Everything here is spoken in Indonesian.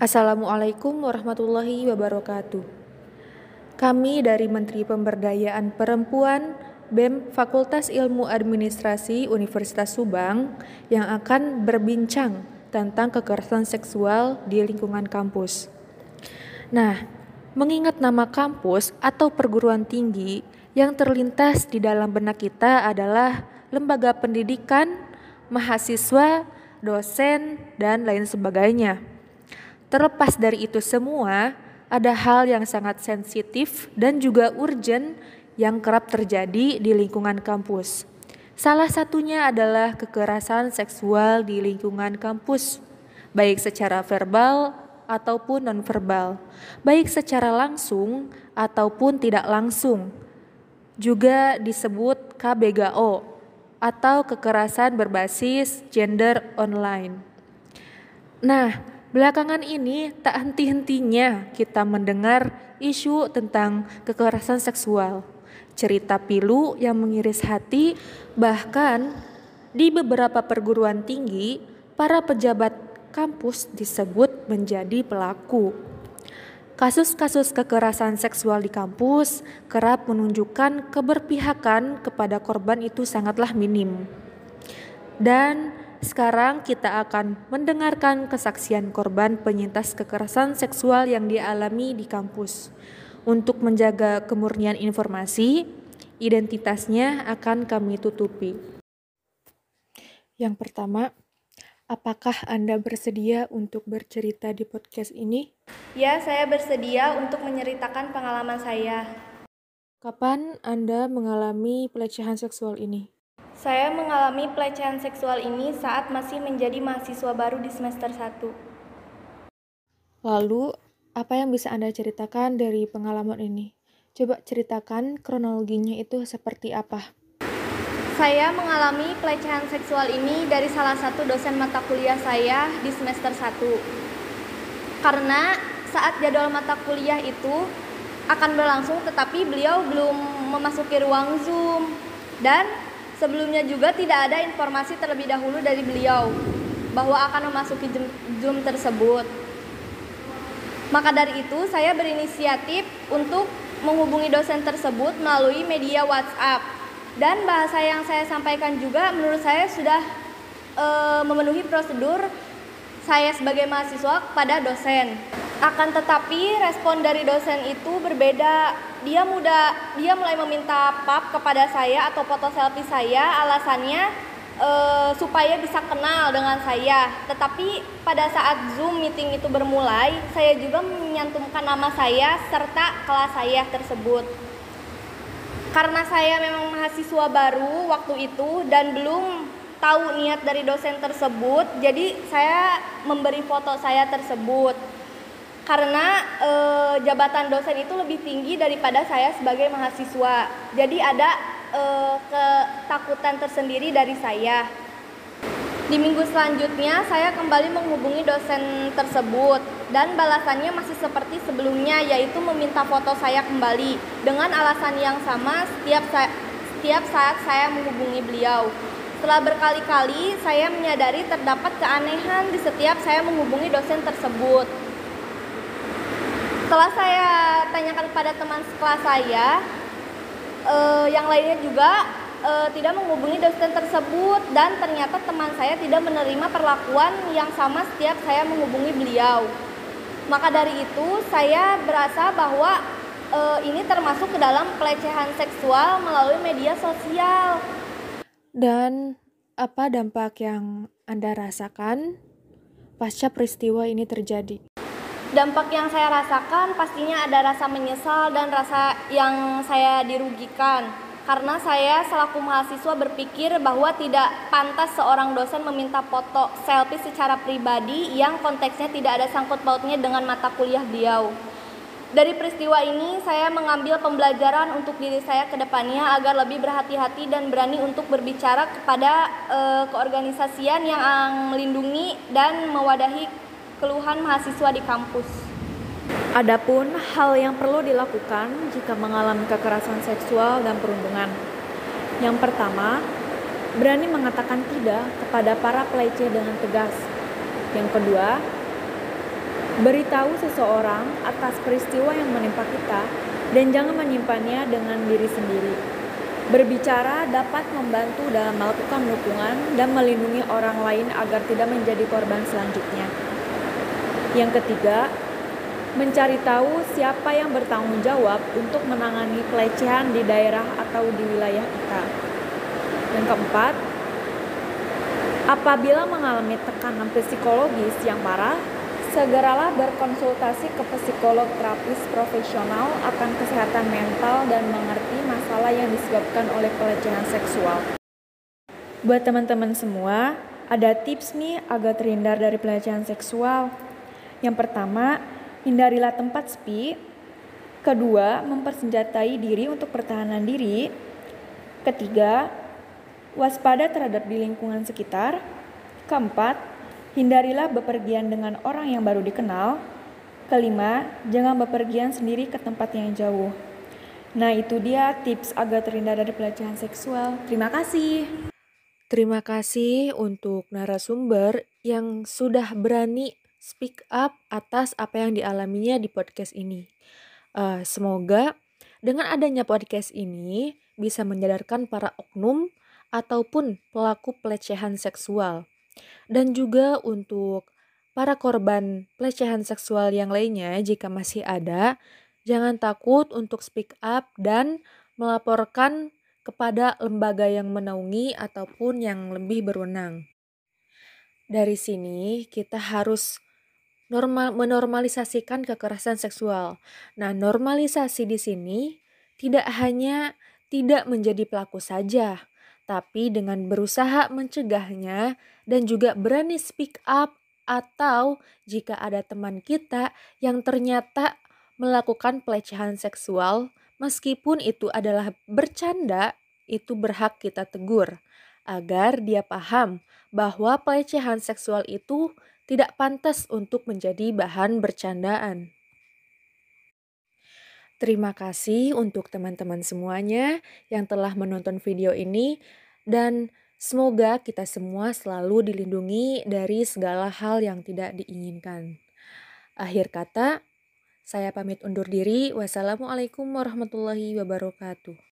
Assalamualaikum warahmatullahi wabarakatuh. Kami dari Menteri Pemberdayaan Perempuan BEM Fakultas Ilmu Administrasi Universitas Subang yang akan berbincang tentang kekerasan seksual di lingkungan kampus. Nah, mengingat nama kampus atau perguruan tinggi yang terlintas di dalam benak kita adalah lembaga pendidikan, mahasiswa, dosen, dan lain sebagainya. Terlepas dari itu semua, ada hal yang sangat sensitif dan juga urgent yang kerap terjadi di lingkungan kampus. Salah satunya adalah kekerasan seksual di lingkungan kampus, baik secara verbal ataupun nonverbal, baik secara langsung ataupun tidak langsung. Juga disebut KBGO atau kekerasan berbasis gender online. Nah, Belakangan ini tak henti-hentinya kita mendengar isu tentang kekerasan seksual, cerita pilu yang mengiris hati, bahkan di beberapa perguruan tinggi para pejabat kampus disebut menjadi pelaku. Kasus-kasus kekerasan seksual di kampus kerap menunjukkan keberpihakan kepada korban itu sangatlah minim. Dan sekarang kita akan mendengarkan kesaksian korban penyintas kekerasan seksual yang dialami di kampus. Untuk menjaga kemurnian informasi, identitasnya akan kami tutupi. Yang pertama, apakah Anda bersedia untuk bercerita di podcast ini? Ya, saya bersedia untuk menceritakan pengalaman saya. Kapan Anda mengalami pelecehan seksual ini? Saya mengalami pelecehan seksual ini saat masih menjadi mahasiswa baru di semester 1. Lalu, apa yang bisa Anda ceritakan dari pengalaman ini? Coba ceritakan kronologinya itu seperti apa? Saya mengalami pelecehan seksual ini dari salah satu dosen mata kuliah saya di semester 1. Karena saat jadwal mata kuliah itu akan berlangsung tetapi beliau belum memasuki ruang Zoom dan Sebelumnya juga tidak ada informasi terlebih dahulu dari beliau bahwa akan memasuki Zoom tersebut. Maka dari itu, saya berinisiatif untuk menghubungi dosen tersebut melalui media WhatsApp. Dan bahasa yang saya sampaikan juga menurut saya sudah e, memenuhi prosedur saya sebagai mahasiswa kepada dosen. Akan tetapi respon dari dosen itu berbeda. Dia mudah dia mulai meminta pap kepada saya atau foto selfie saya alasannya e, supaya bisa kenal dengan saya. Tetapi pada saat Zoom meeting itu bermulai, saya juga menyantumkan nama saya serta kelas saya tersebut. Karena saya memang mahasiswa baru waktu itu dan belum tahu niat dari dosen tersebut, jadi saya memberi foto saya tersebut karena e, jabatan dosen itu lebih tinggi daripada saya sebagai mahasiswa. Jadi ada e, ketakutan tersendiri dari saya. Di minggu selanjutnya saya kembali menghubungi dosen tersebut dan balasannya masih seperti sebelumnya yaitu meminta foto saya kembali dengan alasan yang sama setiap saya, setiap saat saya menghubungi beliau. Setelah berkali-kali saya menyadari terdapat keanehan di setiap saya menghubungi dosen tersebut setelah saya tanyakan kepada teman sekelas saya uh, yang lainnya juga uh, tidak menghubungi dosen tersebut. Dan ternyata teman saya tidak menerima perlakuan yang sama setiap saya menghubungi beliau. Maka dari itu saya berasa bahwa uh, ini termasuk ke dalam pelecehan seksual melalui media sosial. Dan apa dampak yang anda rasakan pasca peristiwa ini terjadi dampak yang saya rasakan pastinya ada rasa menyesal dan rasa yang saya dirugikan karena saya selaku mahasiswa berpikir bahwa tidak pantas seorang dosen meminta foto selfie secara pribadi yang konteksnya tidak ada sangkut pautnya dengan mata kuliah beliau. Dari peristiwa ini saya mengambil pembelajaran untuk diri saya ke depannya agar lebih berhati-hati dan berani untuk berbicara kepada e, keorganisasian yang melindungi dan mewadahi keluhan mahasiswa di kampus. Adapun hal yang perlu dilakukan jika mengalami kekerasan seksual dan perundungan. Yang pertama, berani mengatakan tidak kepada para peleceh dengan tegas. Yang kedua, Beritahu seseorang atas peristiwa yang menimpa kita dan jangan menyimpannya dengan diri sendiri. Berbicara dapat membantu dalam melakukan dukungan dan melindungi orang lain agar tidak menjadi korban selanjutnya. Yang ketiga, mencari tahu siapa yang bertanggung jawab untuk menangani pelecehan di daerah atau di wilayah kita. Yang keempat, apabila mengalami tekanan psikologis yang parah, segeralah berkonsultasi ke psikolog terapis profesional akan kesehatan mental dan mengerti masalah yang disebabkan oleh pelecehan seksual. Buat teman-teman semua, ada tips nih agar terhindar dari pelecehan seksual. Yang pertama, hindarilah tempat sepi. Kedua, mempersenjatai diri untuk pertahanan diri. Ketiga, waspada terhadap di lingkungan sekitar. Keempat, Hindarilah bepergian dengan orang yang baru dikenal. Kelima, jangan bepergian sendiri ke tempat yang jauh. Nah, itu dia tips agar terhindar dari pelecehan seksual. Terima kasih. Terima kasih untuk narasumber yang sudah berani speak up atas apa yang dialaminya di podcast ini. Uh, semoga dengan adanya podcast ini bisa menyadarkan para oknum ataupun pelaku pelecehan seksual dan juga untuk para korban pelecehan seksual yang lainnya jika masih ada, jangan takut untuk speak up dan melaporkan kepada lembaga yang menaungi ataupun yang lebih berwenang. Dari sini kita harus normal menormalisasikan kekerasan seksual. Nah, normalisasi di sini tidak hanya tidak menjadi pelaku saja, tapi dengan berusaha mencegahnya dan juga berani speak up atau jika ada teman kita yang ternyata melakukan pelecehan seksual meskipun itu adalah bercanda itu berhak kita tegur agar dia paham bahwa pelecehan seksual itu tidak pantas untuk menjadi bahan bercandaan. Terima kasih untuk teman-teman semuanya yang telah menonton video ini dan semoga kita semua selalu dilindungi dari segala hal yang tidak diinginkan. Akhir kata, saya pamit undur diri. Wassalamualaikum warahmatullahi wabarakatuh.